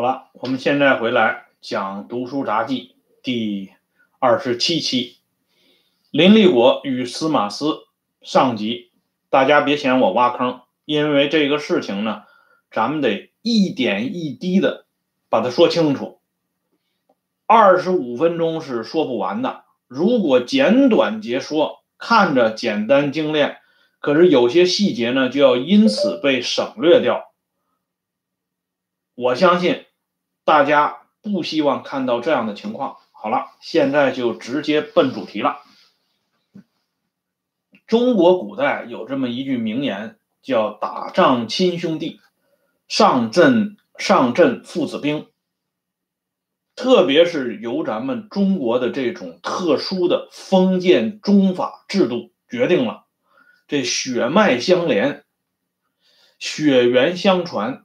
好了，我们现在回来讲《读书杂记》第二十七期，林立果与司马思上集。大家别嫌我挖坑，因为这个事情呢，咱们得一点一滴的把它说清楚。二十五分钟是说不完的，如果简短截说，看着简单精炼，可是有些细节呢，就要因此被省略掉。我相信大家不希望看到这样的情况。好了，现在就直接奔主题了。中国古代有这么一句名言，叫“打仗亲兄弟，上阵上阵父子兵”。特别是由咱们中国的这种特殊的封建宗法制度决定了，这血脉相连，血缘相传。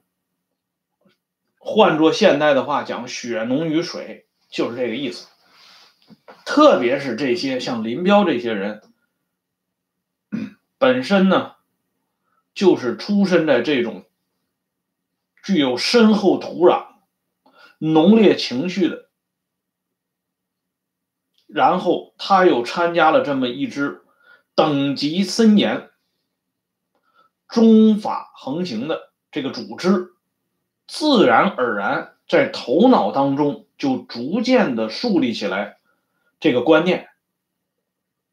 换作现代的话讲，血浓于水，就是这个意思。特别是这些像林彪这些人，本身呢，就是出身在这种具有深厚土壤、浓烈情绪的，然后他又参加了这么一支等级森严、中法横行的这个组织。自然而然，在头脑当中就逐渐的树立起来这个观念。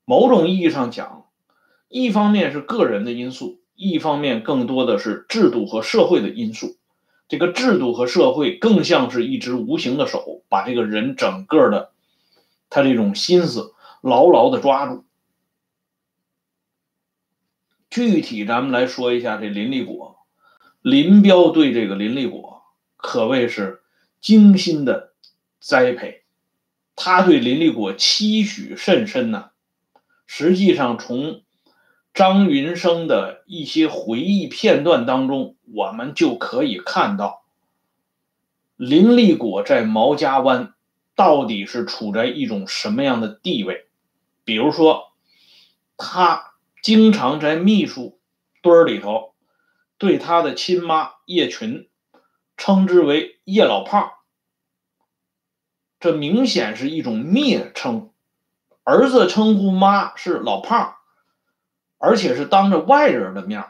某种意义上讲，一方面是个人的因素，一方面更多的是制度和社会的因素。这个制度和社会更像是一只无形的手，把这个人整个的他这种心思牢牢的抓住。具体咱们来说一下这林立果。林彪对这个林立果可谓是精心的栽培，他对林立果期许甚深呐。实际上，从张云生的一些回忆片段当中，我们就可以看到林立果在毛家湾到底是处在一种什么样的地位。比如说，他经常在秘书堆儿里头。对他的亲妈叶群，称之为叶老胖，这明显是一种蔑称。儿子称呼妈是老胖，而且是当着外人的面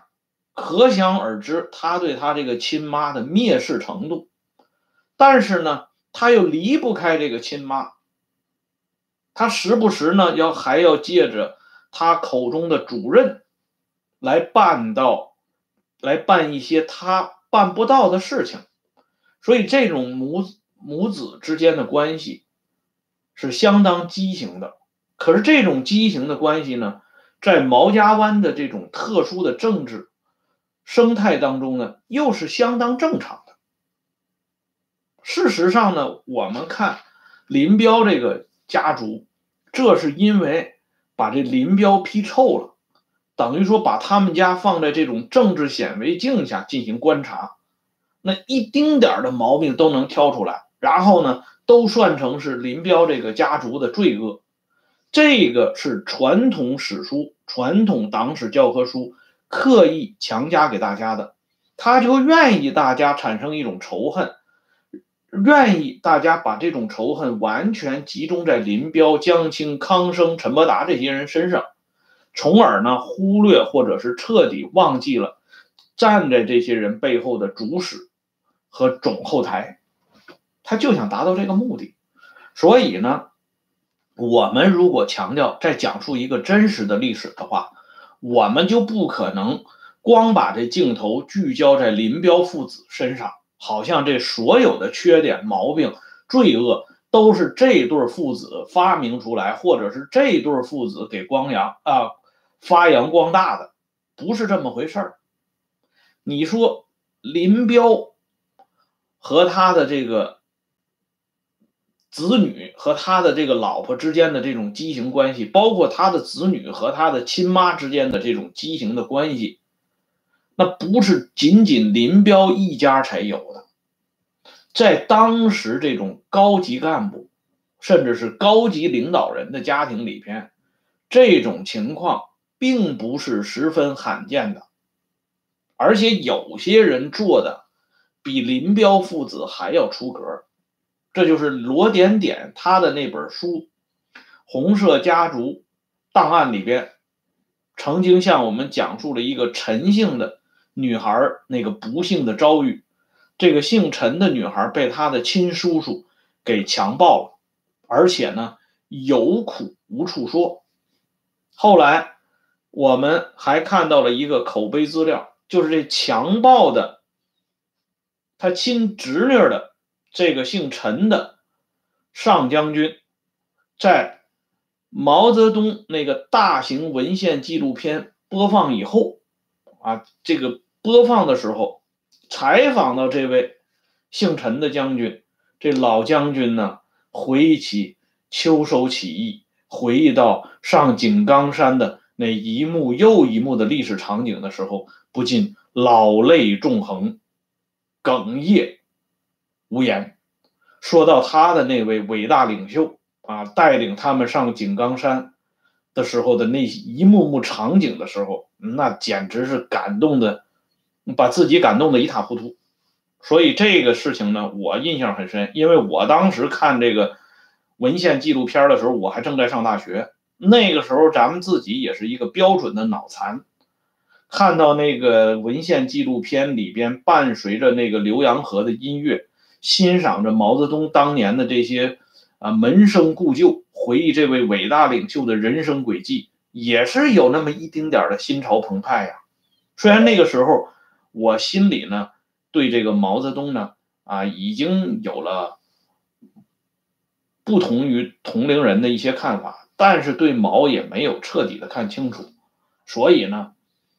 可想而知他对他这个亲妈的蔑视程度。但是呢，他又离不开这个亲妈，他时不时呢要还要借着他口中的主任来办到。来办一些他办不到的事情，所以这种母母子之间的关系是相当畸形的。可是这种畸形的关系呢，在毛家湾的这种特殊的政治生态当中呢，又是相当正常的。事实上呢，我们看林彪这个家族，这是因为把这林彪批臭了。等于说把他们家放在这种政治显微镜下进行观察，那一丁点儿的毛病都能挑出来，然后呢，都算成是林彪这个家族的罪恶。这个是传统史书、传统党史教科书刻意强加给大家的，他就愿意大家产生一种仇恨，愿意大家把这种仇恨完全集中在林彪、江青、康生、陈伯达这些人身上。从而呢，忽略或者是彻底忘记了站在这些人背后的主使和总后台，他就想达到这个目的。所以呢，我们如果强调在讲述一个真实的历史的话，我们就不可能光把这镜头聚焦在林彪父子身上，好像这所有的缺点、毛病、罪恶都是这对父子发明出来，或者是这对父子给光阳啊。发扬光大的不是这么回事儿。你说林彪和他的这个子女和他的这个老婆之间的这种畸形关系，包括他的子女和他的亲妈之间的这种畸形的关系，那不是仅仅林彪一家才有的，在当时这种高级干部甚至是高级领导人的家庭里边，这种情况。并不是十分罕见的，而且有些人做的比林彪父子还要出格。这就是罗点点他的那本书《红色家族档案》里边，曾经向我们讲述了一个陈姓的女孩那个不幸的遭遇。这个姓陈的女孩被她的亲叔叔给强暴了，而且呢有苦无处说。后来我们还看到了一个口碑资料，就是这强暴的他亲侄女的。这个姓陈的上将军，在毛泽东那个大型文献纪录片播放以后，啊，这个播放的时候，采访到这位姓陈的将军，这老将军呢，回忆起秋收起义，回忆到上井冈山的那一幕又一幕的历史场景的时候，不禁老泪纵横，哽咽。无言。说到他的那位伟大领袖啊，带领他们上井冈山的时候的那一幕幕场景的时候，那简直是感动的，把自己感动的一塌糊涂。所以这个事情呢，我印象很深，因为我当时看这个文献纪录片的时候，我还正在上大学，那个时候咱们自己也是一个标准的脑残。看到那个文献纪录片里边伴随着那个浏阳河的音乐，欣赏着毛泽东当年的这些啊门生故旧，回忆这位伟大领袖的人生轨迹，也是有那么一丁点的心潮澎湃呀。虽然那个时候我心里呢对这个毛泽东呢啊已经有了不同于同龄人的一些看法，但是对毛也没有彻底的看清楚，所以呢。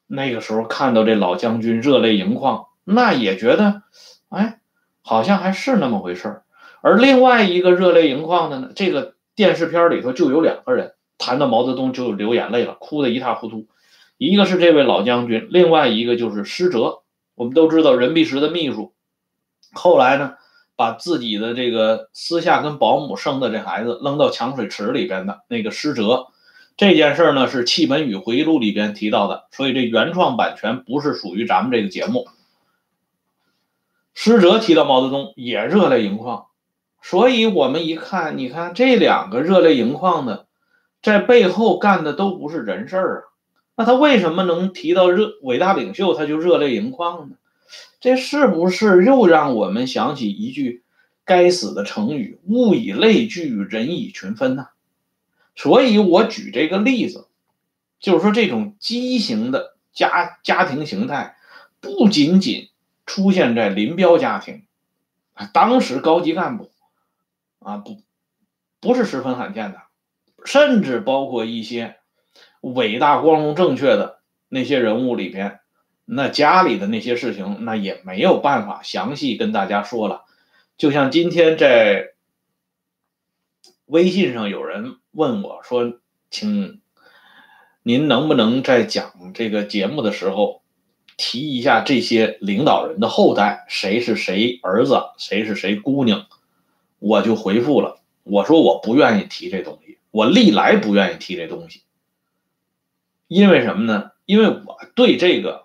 那个时候看到这老将军热泪盈眶，那也觉得，哎，好像还是那么回事儿。而另外一个热泪盈眶的呢，这个电视片里头就有两个人谈到毛泽东就流眼泪了，哭得一塌糊涂。一个是这位老将军，另外一个就是施哲。我们都知道任弼时的秘书，后来呢，把自己的这个私下跟保姆生的这孩子扔到抢水池里边的那个施哲。这件事呢是《戚本禹回忆录》里边提到的，所以这原创版权不是属于咱们这个节目。施哲提到毛泽东也热泪盈眶，所以我们一看，你看这两个热泪盈眶的，在背后干的都不是人事儿啊，那他为什么能提到热伟大领袖他就热泪盈眶呢？这是不是又让我们想起一句该死的成语“物以类聚，人以群分”呢？所以我举这个例子，就是说这种畸形的家家庭形态，不仅仅出现在林彪家庭，啊，当时高级干部，啊不，不是十分罕见的，甚至包括一些伟大、光荣、正确的那些人物里边，那家里的那些事情，那也没有办法详细跟大家说了。就像今天在微信上有人。问我说：“请您能不能在讲这个节目的时候提一下这些领导人的后代，谁是谁儿子，谁是谁姑娘？”我就回复了，我说我不愿意提这东西，我历来不愿意提这东西，因为什么呢？因为我对这个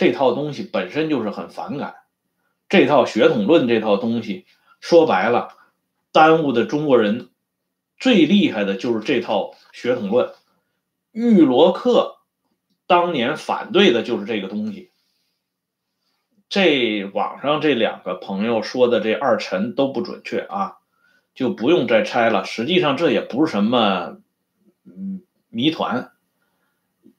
这套东西本身就是很反感，这套血统论这套东西，说白了，耽误的中国人。最厉害的就是这套血统论，玉罗克当年反对的就是这个东西。这网上这两个朋友说的这二陈都不准确啊，就不用再拆了。实际上这也不是什么嗯谜团，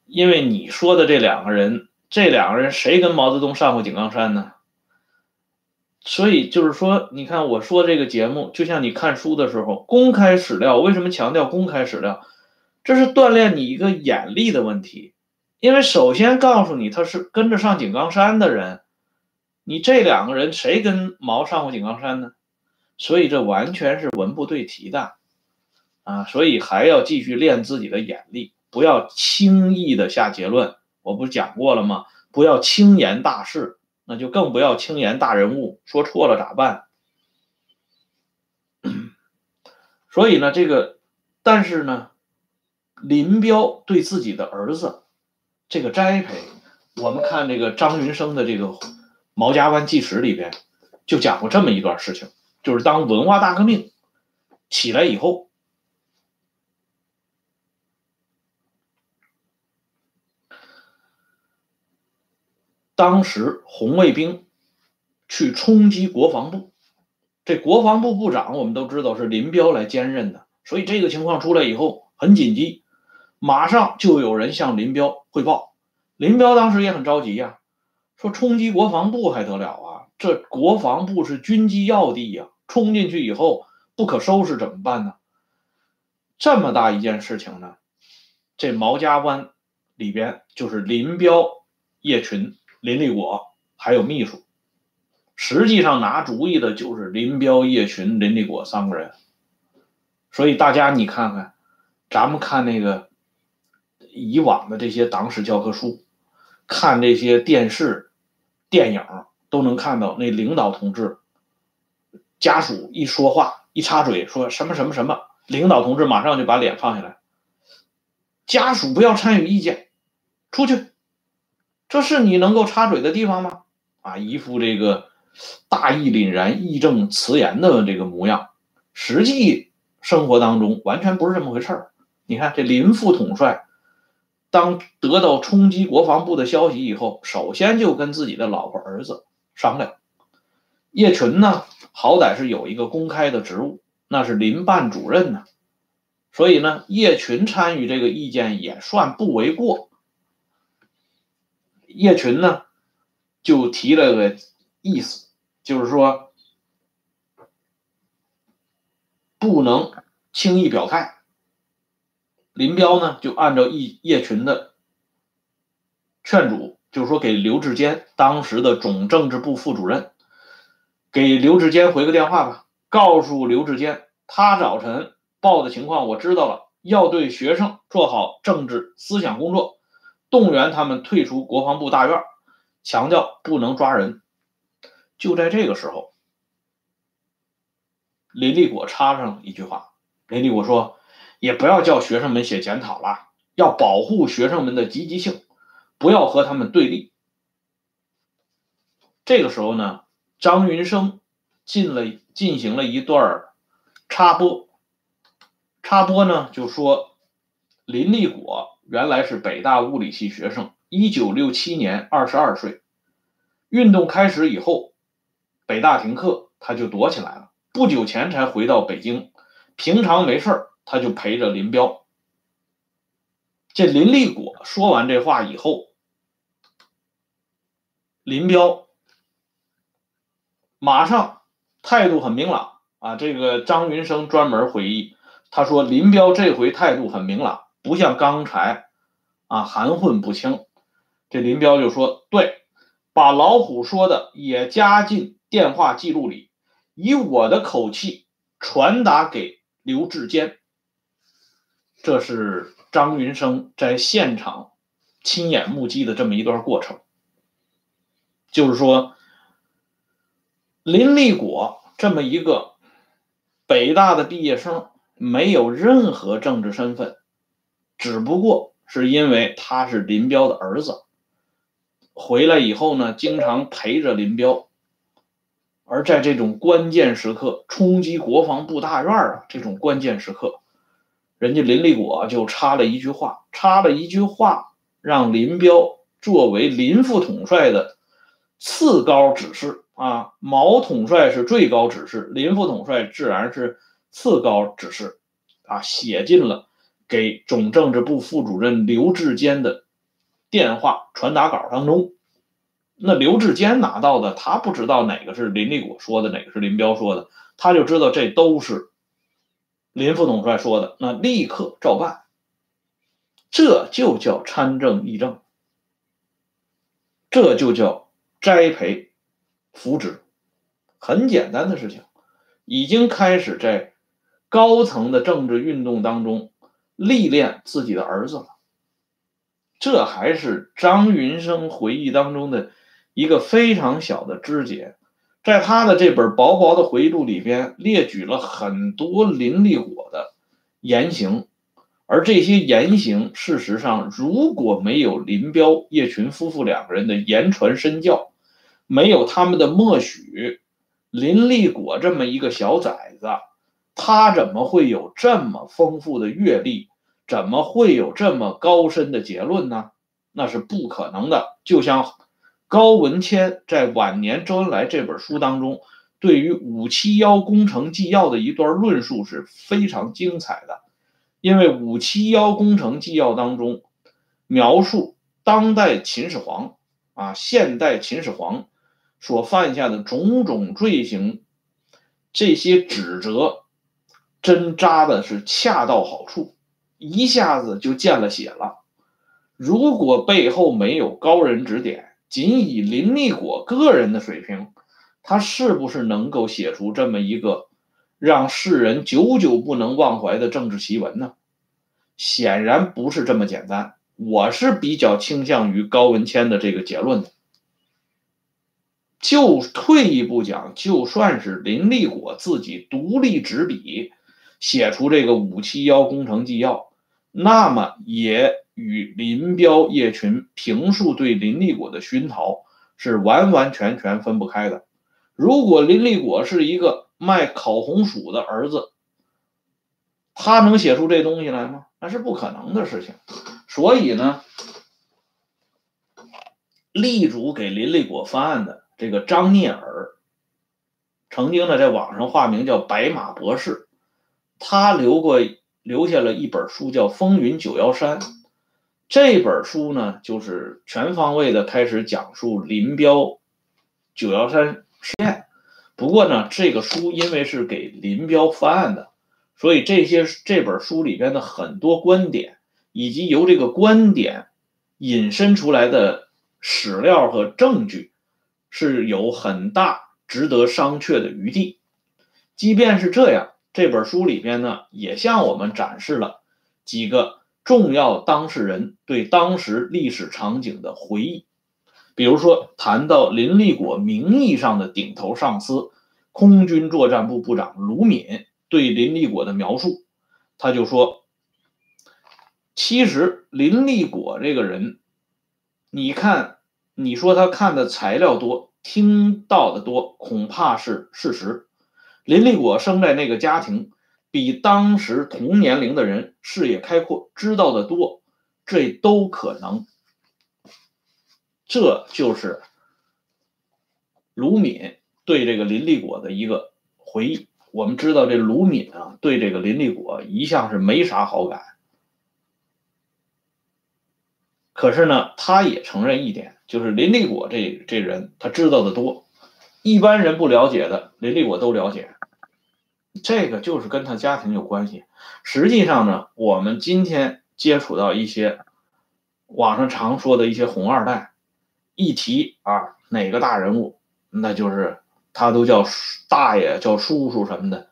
因为你说的这两个人，这两个人谁跟毛泽东上过井冈山呢？所以就是说，你看我说这个节目，就像你看书的时候，公开史料。为什么强调公开史料？这是锻炼你一个眼力的问题。因为首先告诉你他是跟着上井冈山的人，你这两个人谁跟毛上过井冈山呢？所以这完全是文不对题的啊！所以还要继续练自己的眼力，不要轻易的下结论。我不是讲过了吗？不要轻言大事。那就更不要轻言大人物，说错了咋办？所以呢，这个，但是呢，林彪对自己的儿子这个栽培，我们看这个张云生的这个毛家湾纪实》里边就讲过这么一段事情，就是当文化大革命起来以后，当时红卫兵去冲击国防部，这国防部部长我们都知道是林彪来兼任的，所以这个情况出来以后很紧急，马上就有人向林彪汇报，林彪当时也很着急呀。说冲击国防部还得了啊？这国防部是军机要地呀，冲进去以后不可收拾怎么办呢？这么大一件事情呢，这毛家湾里边就是林彪、叶群、林立果还有秘书，实际上拿主意的就是林彪、叶群、林立果三个人。所以大家你看看，咱们看那个以往的这些党史教科书，看这些电视。电影都能看到，那领导同志家属一说话一插嘴，说什么什么什么，领导同志马上就把脸放下来，家属不要参与意见，出去，这是你能够插嘴的地方吗？啊，一副这个大义凛然、义正辞严的这个模样，实际生活当中完全不是这么回事儿。你看这林副统帅。当得到冲击国防部的消息以后，首先就跟自己的老婆儿子商量。叶群呢，好歹是有一个公开的职务，那是林办主任呢，所以呢，叶群参与这个意见也算不为过。叶群呢，就提了个意思，就是说不能轻易表态。林彪呢，就按照叶叶群的劝阻，就是说给刘志坚当时的总政治部副主任，给刘志坚回个电话吧，告诉刘志坚，他早晨报的情况我知道了，要对学生做好政治思想工作，动员他们退出国防部大院，强调不能抓人。就在这个时候，林立果插上一句话，林立果说。也不要叫学生们写检讨了，要保护学生们的积极性，不要和他们对立。这个时候呢，张云生进了进行了一段插播，插播呢就说林立果原来是北大物理系学生，一九六七年二十二岁，运动开始以后，北大停课，他就躲起来了，不久前才回到北京，平常没事儿。他就陪着林彪。这林立果说完这话以后，林彪马上态度很明朗啊。这个张云生专门回忆，他说林彪这回态度很明朗，不像刚才啊含混不清。这林彪就说：“对，把老虎说的也加进电话记录里，以我的口气传达给刘志坚。”这是张云生在现场亲眼目击的这么一段过程，就是说，林立果这么一个北大的毕业生，没有任何政治身份，只不过是因为他是林彪的儿子，回来以后呢，经常陪着林彪，而在这种关键时刻，冲击国防部大院啊，这种关键时刻。人家林立果就插了一句话，插了一句话，让林彪作为林副统帅的次高指示啊，毛统帅是最高指示，林副统帅自然是次高指示啊，写进了给总政治部副主任刘志坚的电话传达稿当中。那刘志坚拿到的，他不知道哪个是林立果说的，哪个是林彪说的，他就知道这都是。林副统帅说的，那立刻照办，这就叫参政议政，这就叫栽培扶植，很简单的事情，已经开始在高层的政治运动当中历练自己的儿子了。这还是张云生回忆当中的一个非常小的枝节。在他的这本薄薄的回忆录里边，列举了很多林立果的言行，而这些言行，事实上如果没有林彪、叶群夫妇两个人的言传身教，没有他们的默许，林立果这么一个小崽子，他怎么会有这么丰富的阅历？怎么会有这么高深的结论呢？那是不可能的。就像高文谦在晚年《周恩来》这本书当中，对于五七幺工程纪要的一段论述是非常精彩的。因为五七幺工程纪要当中描述当代秦始皇啊，现代秦始皇所犯下的种种罪行，这些指责针扎的是恰到好处。一下子就见了血了。如果背后没有高人指点，仅以林立果个人的水平，他是不是能够写出这么一个让世人久久不能忘怀的政治奇文呢？显然不是这么简单。我是比较倾向于高文谦的这个结论的。就退一步讲，就算是林立果自己独立执笔写出这个五七幺工程纪要。那么也与林彪叶群评述对林立果的熏陶是完完全全分不开的。如果林立果是一个卖烤红薯的儿子，他能写出这东西来吗？那是不可能的事情。所以呢，力主给林立果翻案的这个张聂耳，曾经呢在网上化名叫白马博士，他留过。留下了一本书，叫《风云九幺三》。这本书呢，就是全方位的开始讲述林彪九幺三事件。不过呢，这个书因为是给林彪翻案的，所以这些这本书里边的很多观点，以及由这个观点引申出来的史料和证据，是有很大值得商榷的余地。即便是这样。这本书里边呢，也向我们展示了几个重要当事人对当时历史场景的回忆。比如说，谈到林立果名义上的顶头上司空军作战部部长卢敏对林立果的描述，他就说：“其实林立果这个人，你看，你说他看的材料多，听到的多，恐怕是事实。”林立果生在那个家庭，比当时同年龄的人视野开阔，知道的多，这都可能。这就是卢敏对这个林立果的一个回忆。我们知道，这卢敏啊，对这个林立果一向是没啥好感。可是呢，他也承认一点，就是林立果这这人，他知道的多。一般人不了解的，林立果都了解，这个就是跟他家庭有关系。实际上呢，我们今天接触到一些网上常说的一些红二代，一提啊哪个大人物，那就是他都叫大爷、叫叔叔什么的，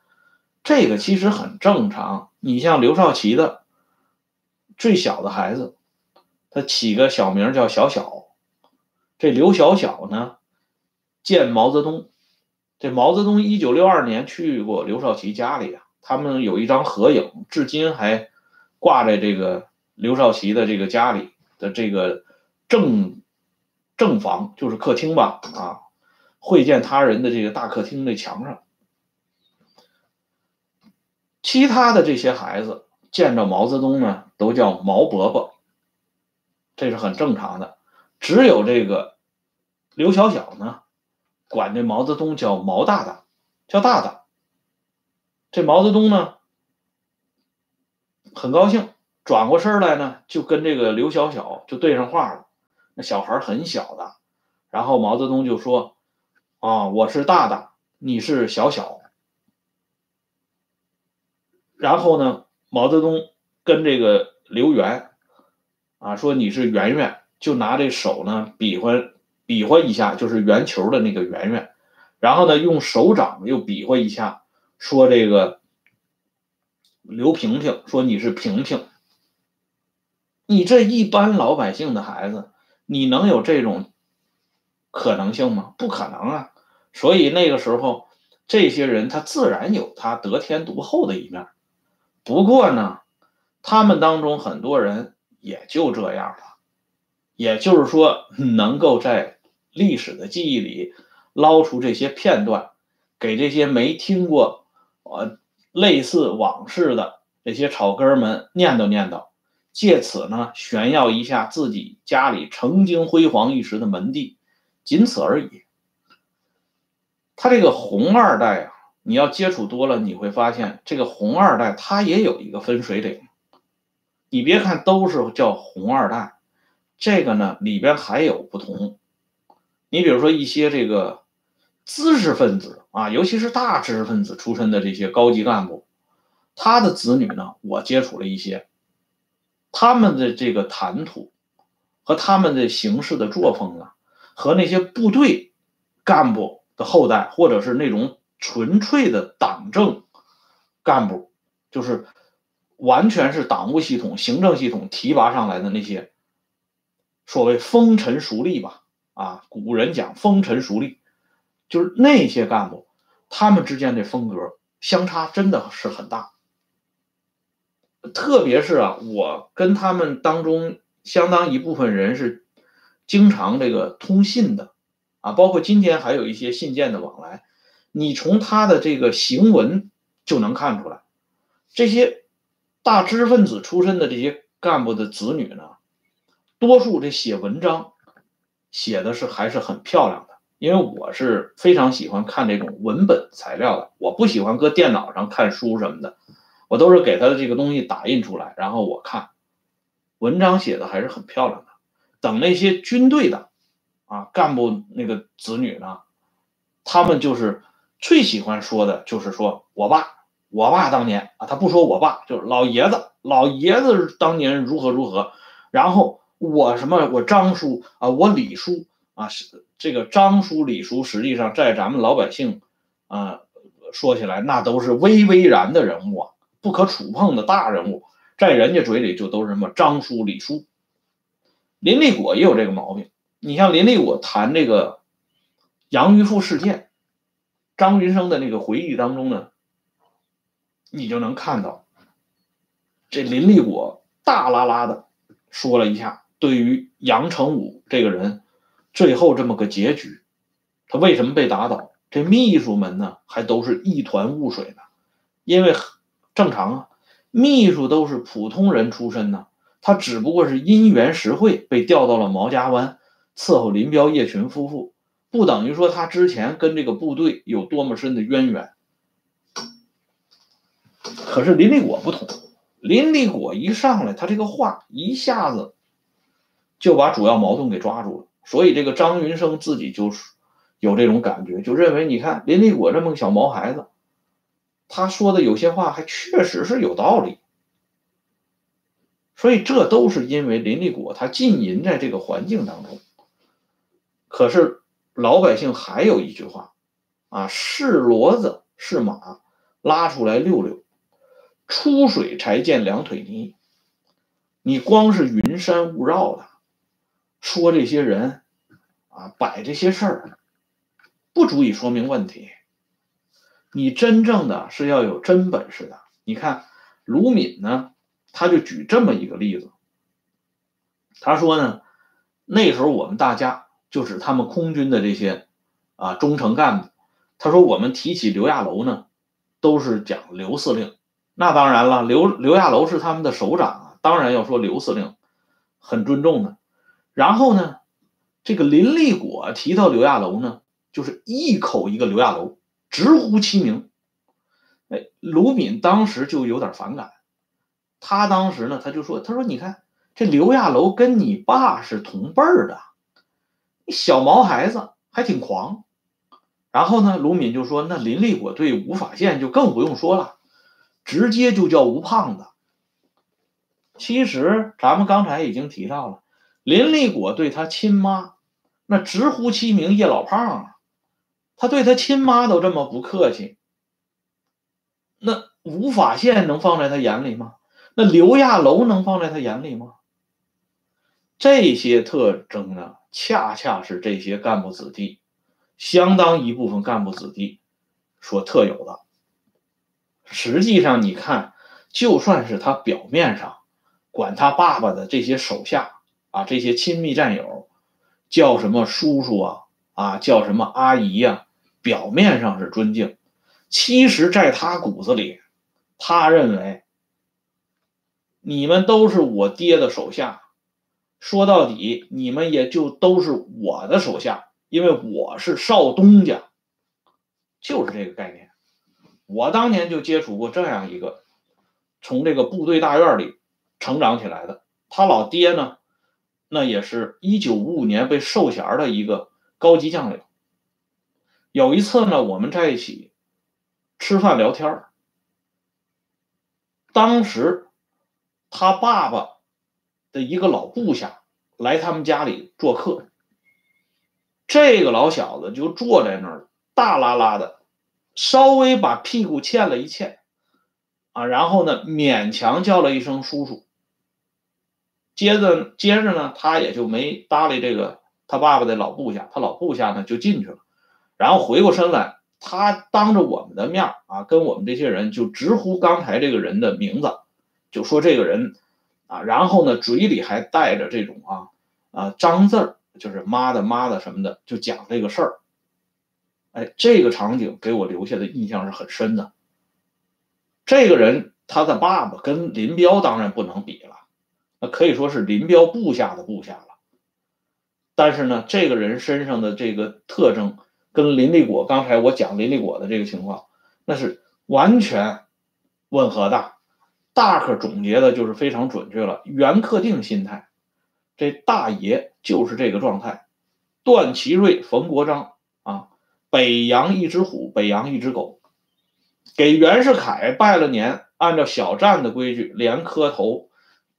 这个其实很正常。你像刘少奇的最小的孩子，他起个小名叫小小，这刘小小呢？见毛泽东，这毛泽东一九六二年去过刘少奇家里啊，他们有一张合影，至今还挂在这个刘少奇的这个家里的这个正正房，就是客厅吧，啊，会见他人的这个大客厅的墙上。其他的这些孩子见着毛泽东呢，都叫毛伯伯，这是很正常的。只有这个刘小小呢。管这毛泽东叫毛大大，叫大大。这毛泽东呢，很高兴，转过身来呢，就跟这个刘小小就对上话了。那小孩很小的，然后毛泽东就说：“啊，我是大大，你是小小。”然后呢，毛泽东跟这个刘源啊说：“你是圆圆。”就拿这手呢比划。比划一下就是圆球的那个圆圆，然后呢，用手掌又比划一下，说这个刘平平，说你是平平，你这一般老百姓的孩子，你能有这种可能性吗？不可能啊！所以那个时候，这些人他自然有他得天独厚的一面，不过呢，他们当中很多人也就这样了，也就是说，能够在。历史的记忆里捞出这些片段，给这些没听过呃类似往事的这些草根们念叨念叨，借此呢炫耀一下自己家里曾经辉煌一时的门第，仅此而已。他这个红二代啊，你要接触多了，你会发现这个红二代他也有一个分水岭。你别看都是叫红二代，这个呢里边还有不同。你比如说一些这个知识分子啊，尤其是大知识分子出身的这些高级干部，他的子女呢，我接触了一些，他们的这个谈吐和他们的行事的作风啊，和那些部队干部的后代，或者是那种纯粹的党政干部，就是完全是党务系统、行政系统提拔上来的那些所谓风尘俗吏吧。啊，古人讲风尘俗吏，就是那些干部，他们之间的风格相差真的是很大。特别是啊，我跟他们当中相当一部分人是经常这个通信的，啊，包括今天还有一些信件的往来，你从他的这个行文就能看出来，这些大知识分子出身的这些干部的子女呢，多数这写文章。写的是还是很漂亮的，因为我是非常喜欢看这种文本材料的，我不喜欢搁电脑上看书什么的，我都是给他的这个东西打印出来，然后我看，文章写的还是很漂亮的。等那些军队的啊干部那个子女呢，他们就是最喜欢说的就是说我爸，我爸当年啊，他不说我爸，就是老爷子，老爷子当年如何如何，然后。我什么？我张叔啊，我李叔啊，是这个张叔、李叔，实际上在咱们老百姓啊说起来，那都是巍巍然的人物啊，不可触碰的大人物，在人家嘴里就都是什么张叔、李叔。林立果也有这个毛病。你像林立果谈这个杨玉富事件，张云生的那个回忆当中呢，你就能看到这林立果大拉拉的说了一下。对于杨成武这个人，最后这么个结局，他为什么被打倒？这秘书们呢，还都是一团雾水呢。因为正常啊，秘书都是普通人出身呢，他只不过是因缘实会被调到了毛家湾伺候林彪、叶群夫妇，不等于说他之前跟这个部队有多么深的渊源。可是林立果不同，林立果一上来，他这个话一下子。就把主要矛盾给抓住了，所以这个张云生自己就是有这种感觉，就认为你看林立果这么个小毛孩子，他说的有些话还确实是有道理，所以这都是因为林立果他浸淫在这个环境当中。可是老百姓还有一句话啊，是骡子是马，拉出来溜溜，出水才见两腿泥。你光是云山雾绕的。说这些人啊，摆这些事儿，不足以说明问题。你真正的是要有真本事的。你看卢敏呢，他就举这么一个例子。他说呢，那时候我们大家就是他们空军的这些啊中层干部。他说我们提起刘亚楼呢，都是讲刘司令。那当然了，刘刘亚楼是他们的首长啊，当然要说刘司令，很尊重的。然后呢，这个林立果提到刘亚楼呢，就是一口一个刘亚楼，直呼其名。哎，卢敏当时就有点反感，他当时呢，他就说：“他说你看这刘亚楼跟你爸是同辈儿的，小毛孩子还挺狂。”然后呢，卢敏就说：“那林立果对吴法宪就更不用说了，直接就叫吴胖子。”其实咱们刚才已经提到了。林立果对他亲妈，那直呼其名叶老胖啊，他对他亲妈都这么不客气，那吴法宪能放在他眼里吗？那刘亚楼能放在他眼里吗？这些特征呢，恰恰是这些干部子弟，相当一部分干部子弟所特有的。实际上，你看，就算是他表面上管他爸爸的这些手下。啊，这些亲密战友，叫什么叔叔啊啊，叫什么阿姨呀，表面上是尊敬，其实在他骨子里，他认为你们都是我爹的手下，说到底，你们也就都是我的手下，因为我是少东家，就是这个概念。我当年就接触过这样一个从这个部队大院里成长起来的，他老爹呢，那也是一九五五年被授衔的一个高级将领。有一次呢，我们在一起吃饭聊天当时他爸爸的一个老部下来他们家里做客，这个老小子就坐在那儿，大拉拉的。稍微把屁股欠了一欠，啊，然后呢，勉强叫了一声叔叔。接着，接着呢，他也就没搭理这个他爸爸的老部下，他老部下呢就进去了，然后回过身来，他当着我们的面啊，跟我们这些人就直呼刚才这个人的名字，就说这个人啊，然后呢，嘴里还带着这种啊啊脏字儿，就是妈的妈的什么的，就讲这个事儿。哎，这个场景给我留下的印象是很深的。这个人他的爸爸跟林彪当然不能比了，那可以说是林彪部下的部下了。但是呢，这个人身上的这个特征跟林立果刚才我讲林立果的这个情况，那是完全吻合的。大可总结的就是非常准确了。袁克定心态，这大爷就是这个状态。段祺瑞、冯国璋啊。北洋一只虎，北洋一只狗，给袁世凯拜了年，按照小站的规矩，连磕头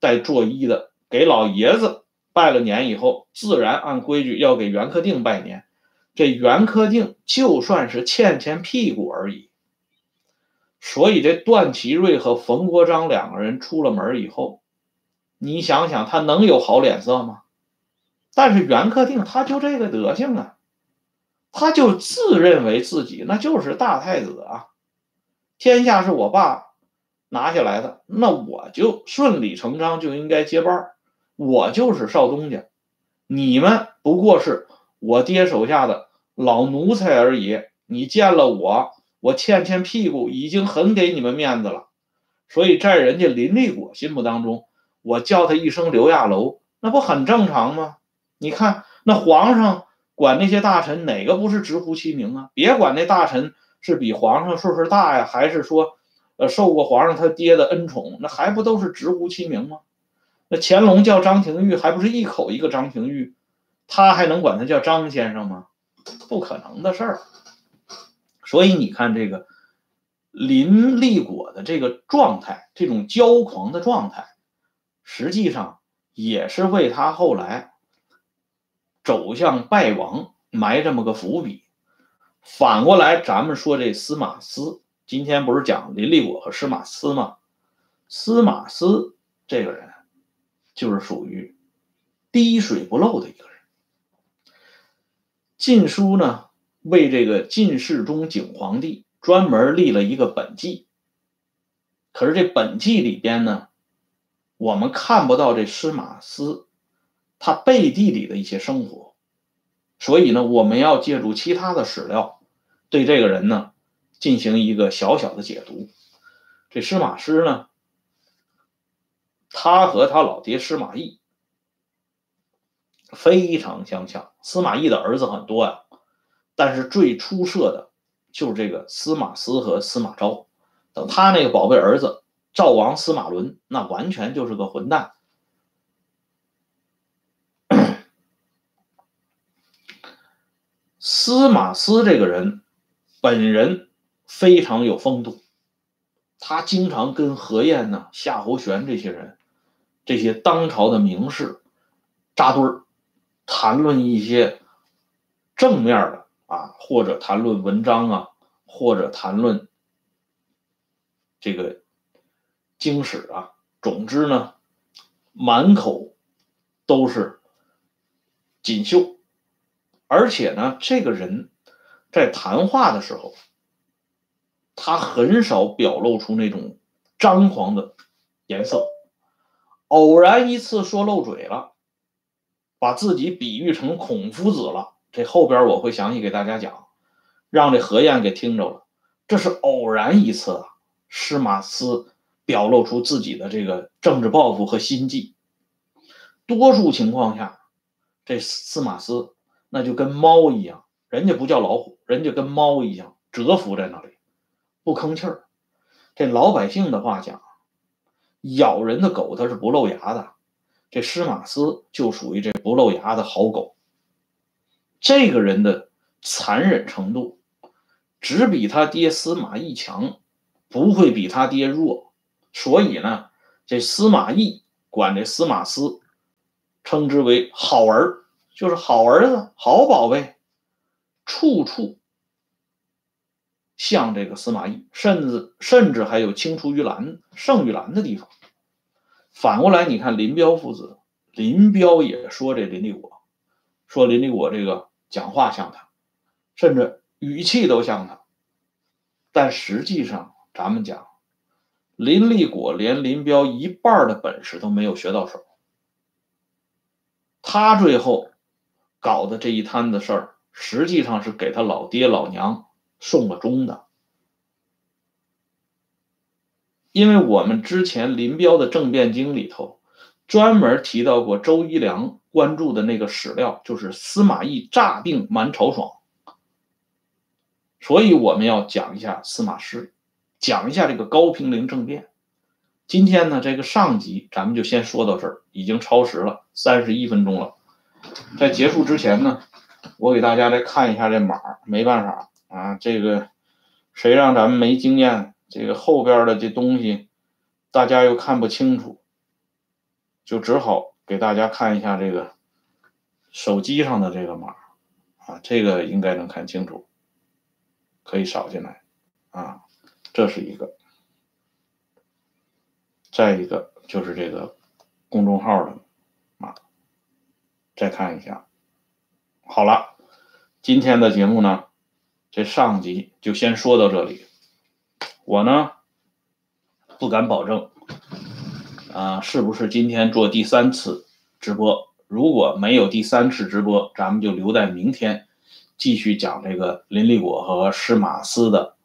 带作揖的。给老爷子拜了年以后，自然按规矩要给袁克定拜年。这袁克定就算是欠欠屁股而已。所以这段祺瑞和冯国璋两个人出了门以后，你想想他能有好脸色吗？但是袁克定他就这个德行啊。他就自认为自己那就是大太子啊，天下是我爸拿下来的，那我就顺理成章就应该接班我就是少东家，你们不过是我爹手下的老奴才而已。你见了我，我欠欠屁股已经很给你们面子了，所以在人家林立果心目当中，我叫他一声刘亚楼，那不很正常吗？你看那皇上。管那些大臣哪个不是直呼其名啊？别管那大臣是比皇上岁数大呀，还是说，呃，受过皇上他爹的恩宠，那还不都是直呼其名吗？那乾隆叫张廷玉，还不是一口一个张廷玉？他还能管他叫张先生吗？不可能的事儿。所以你看这个林立果的这个状态，这种骄狂的状态，实际上也是为他后来。走向败亡埋这么个伏笔。反过来，咱们说这司马思，今天不是讲林立果和司马思吗？司马思这个人就是属于滴水不漏的一个人。《晋书》呢，为这个晋世宗景皇帝专门立了一个本纪。可是这本纪里边呢，我们看不到这司马思。他背地里的一些生活，所以呢，我们要借助其他的史料，对这个人呢进行一个小小的解读。这司马师呢，他和他老爹司马懿非常相像。司马懿的儿子很多呀，但是最出色的就是这个司马思和司马昭。等他那个宝贝儿子赵王司马伦，那完全就是个混蛋。司马思这个人，本人非常有风度，他经常跟何晏呢、夏侯玄这些人，这些当朝的名士扎堆儿，谈论一些正面的啊，或者谈论文章啊，或者谈论这个经史啊，总之呢，满口都是锦绣。而且呢，这个人，在谈话的时候，他很少表露出那种张狂的颜色。偶然一次说漏嘴了，把自己比喻成孔夫子了。这后边我会详细给大家讲，让这何晏给听着了。这是偶然一次啊，司马师表露出自己的这个政治抱负和心计。多数情况下，这司马师那就跟猫一样，人家不叫老虎，人家跟猫一样蛰伏在那里，不吭气儿。这老百姓的话讲，咬人的狗它是不露牙的，这司马师就属于这不露牙的好狗。这个人的残忍程度，只比他爹司马懿强，不会比他爹弱。所以呢，这司马懿管这司马师称之为好儿，就是好儿子、好宝贝，处处像这个司马懿，甚至甚至还有青出于蓝胜于蓝的地方。反过来，你看林彪父子，林彪也说这林立果，说林立果这个。讲话像他，甚至语气都像他，但实际上，咱们讲，林立果连林彪一半的本事都没有学到手。他最后搞的这一摊子事儿，实际上是给他老爹老娘送了终的。因为我们之前林彪的政变经里头，专门提到过周一良。关注的那个史料就是司马懿诈病瞒曹爽，所以我们要讲一下司马师，讲一下这个高平陵政变。今天呢，这个上集咱们就先说到这儿，已经超时了三十一分钟了。在结束之前呢，我给大家来看一下这码，没办法啊，这个谁让咱们没经验，这个后边的这东西大家又看不清楚，就只好。给大家看一下这个手机上的这个码啊，这个应该能看清楚，可以扫进来啊，这是一个。再一个就是这个公众号的码，再看一下。好了，今天的节目呢，这上集就先说到这里。我呢不敢保证。啊，是不是今天做第三次直播？如果没有第三次直播，咱们就留在明天继续讲这个林立果和施马斯的。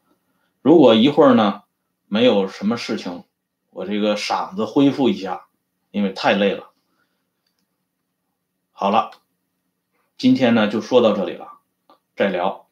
如果一会儿呢没有什么事情，我这个嗓子恢复一下，因为太累了。好了，今天呢就说到这里了，再聊。